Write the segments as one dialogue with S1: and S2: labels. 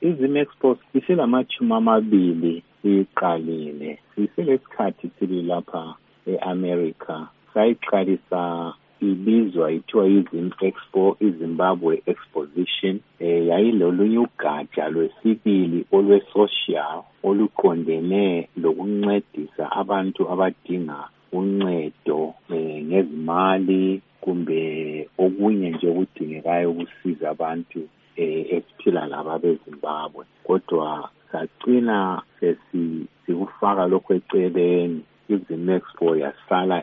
S1: izim expo isilamachumi amabili siyiqalile. Siselesikhathi sili lapha e-america. Sayiqalisa ibizwa ithiwa izim expo izimbabwe exposition. Eh yayilolunye ugatsha lwesibili olwe-social oluqondene lokuncedisa abantu abadinga uncedo eh, ngezimali kumbe okunye nje okudingekayo ukusiza abantu eh, esiphila labo abezimbabwe kodwa sagcina sesikufaka lokhu eceleni. Izim expo yasala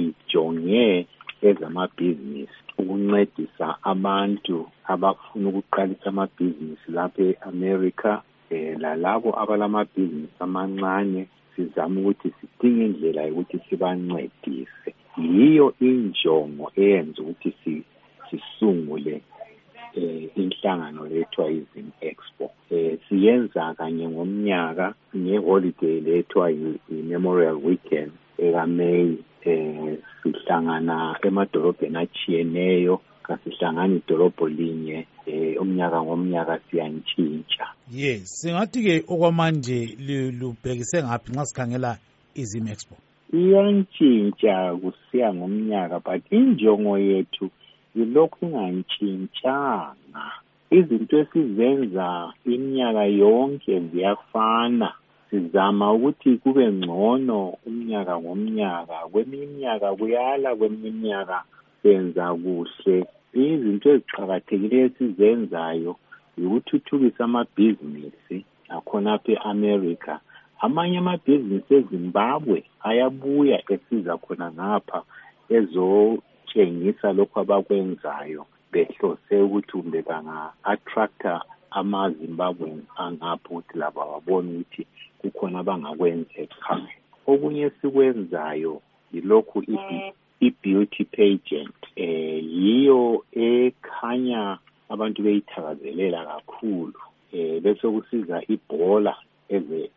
S1: ijonge ezamabhizinisi ukuncedisa abantu abafuna ukuqalisa amabhizinisi lapha e-america um lalabo abalamabhizinisi amancane sizama ukuthi sidinge indlela yokuthi sibancedise. Yiyo injongo eyenza ukuthi sisungule eh inhlangano lethwa izim expo. Eh siyenza kanye ngomnyaka ngeholiday lethwa i-memorial weekend ekaMay eh sihlangana emadolobheni achiyeneyo kasihlangani idolobho linye eh umnyaka ngomnyaka siyantshintsha
S2: yes singathi ke okwamanje lubhekise ngaphi nxa sikhangela izim expo?
S1: Iyantshintsha kusiya ngomnyaka but injongo yethu yilokhu ingantshintshanga izinto esizenza iminyaka yonke ziyafana. Sizama ukuthi kube ngcono umnyaka ngomnyaka kweminye iminyaka kuyala kweminye iminyaka senza kuhle. Izinto eziqakathekileyo esizenzayo yikuthuthukisa amabhizinisi akhonapha e-america. Amanye amabhizinisi ezimbabwe ayabuya esiza khona ngapha ezotshengisa lokhu abakwenzayo behlose ukuthi kumbe banga-attractor amazimbabweni angapho ukuthi labo babone ukuthi kukhona abangakwenza ekhaya. Okunye esikwenzayo yilokhu i-beauty pageant eh yiyo ekhanya abantu beyithakazelela kakhulu eh bese kusiza ibhola eze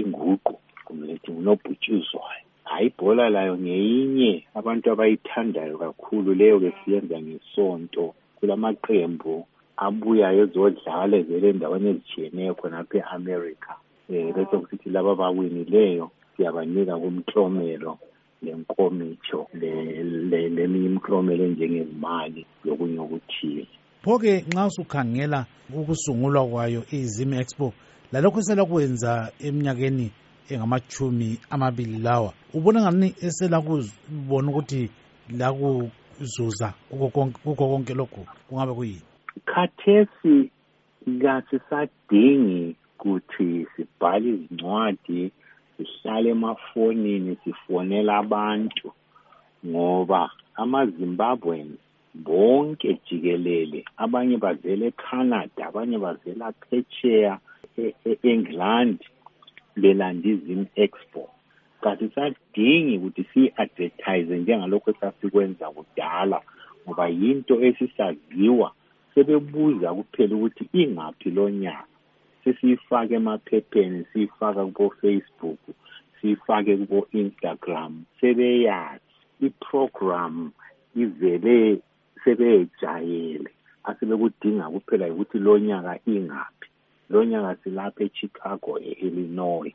S1: inguqu kumbe lethi ngunobhutshuzwayo hayi ibhola layo ngeyinye abantu abayithandayo kakhulu leyo besiyenza ngesonto kulamaqembu abuyayo ezodlala evele endaweni ezitshiyeneyo khonapha e-america. Um bese kusithi laba abawinileyo siyabanika kumklomelo lenkomitsho leminye imiklomelo enjengezimali lokunye okuthile.
S2: Pho-ke nxa usukhangela ukusungulwa kwayo izim expo lalokhu eselakwenza eminyakeni engamachumi amabili lawa ubona ngani eselakubona ukuthi lakuzuza kukho konke lokhu kungabe kuyini
S1: khathesi kasisadingi ukuthi sibhale izincwadi sihlale emafonini sifonela abantu ngoba amazimbabweans bonke jikelele abanye bavela ecanada abanye bavela phetsheya e-england belanda izim expo. Kasisadingi ukuthi siyi-advertise njengalokhu esasikwenza kudala ngoba yinto esisaziwa sebebuza kuphela ukuthi ingaphi lo nyaka. Sesiyifake emaphepheni siyifaka kubo-facebook siyifake kubo-instagram sebeyazi. Iprogram ivele sebeyejayele asebekudinga kuphela ukuthi lo nyaka ingaphi. Lo nyaka silapha echicago e-illinois.